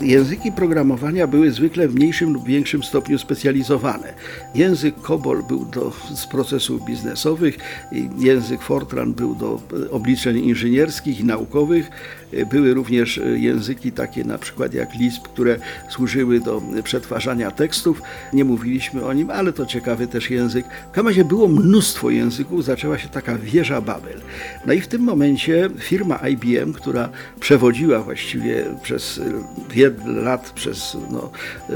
Języki programowania były zwykle w mniejszym lub większym stopniu specjalizowane. Język COBOL był do, z procesów biznesowych, język Fortran był do e, obliczeń inżynierskich i naukowych. E, Były również e, języki takie na przykład jak Lisp, które służyły do przetwarzania tekstów. Nie mówiliśmy o nim, ale to ciekawy też język. W każdym razie było mnóstwo języków, zaczęła się taka wieża Babel. No i w tym momencie firma IBM, która przewodziła właściwie przez wiele lat, przez no,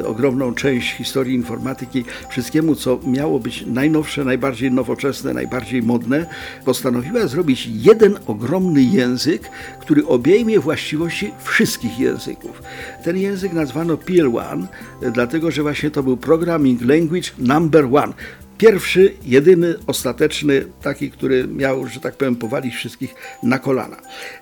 ogromną część historii informatyki, wszystkiemu, co miało być najnowsze, najbardziej nowoczesne, najbardziej modne, postanowiła zrobić jeden ogromny język, który obejmie właściwości wszystkich języków. Ten język nazwano PL1, dlatego że właśnie to był Programming Language Number One pierwszy, jedyny, ostateczny, taki, który miał, że tak powiem, powalić wszystkich na kolana.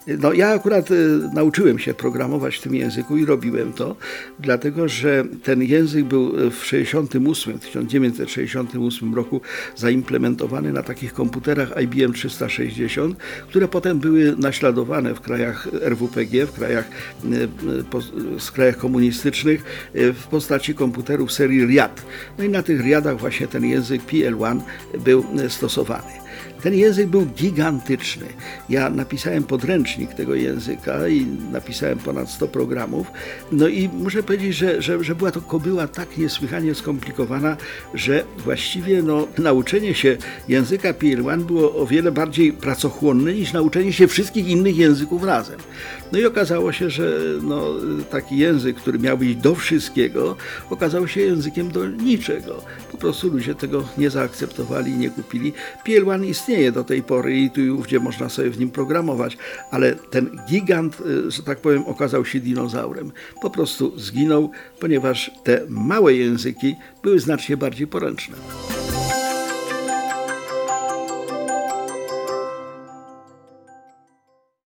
No, ja akurat y, nauczyłem się programować w tym języku i robiłem to, dlatego że ten język był w 68, 1968 roku zaimplementowany na takich komputerach IBM 360, które potem były naśladowane w krajach RWPG, w krajach, w krajach komunistycznych w postaci komputerów serii RIAD. No i na tych RIADach właśnie ten język PL1 był stosowany. Ten język był gigantyczny. Ja napisałem podręcznik tego języka i napisałem ponad 100 programów. No i muszę powiedzieć, że, że, że była to kobyła tak niesłychanie skomplikowana, że właściwie no, nauczenie się języka PL1 było o wiele bardziej pracochłonne niż nauczenie się wszystkich innych języków razem. No i okazało się, że no, taki język, który miał być do wszystkiego, okazał się językiem do niczego. Po prostu ludzie tego nie zaakceptowali, nie kupili. PL1 istnieje do tej pory i tu i ówdzie można sobie w nim programować, ale ten gigant, że tak powiem, okazał się dinozaurem. Po prostu zginął, ponieważ te małe języki były znacznie bardziej poręczne.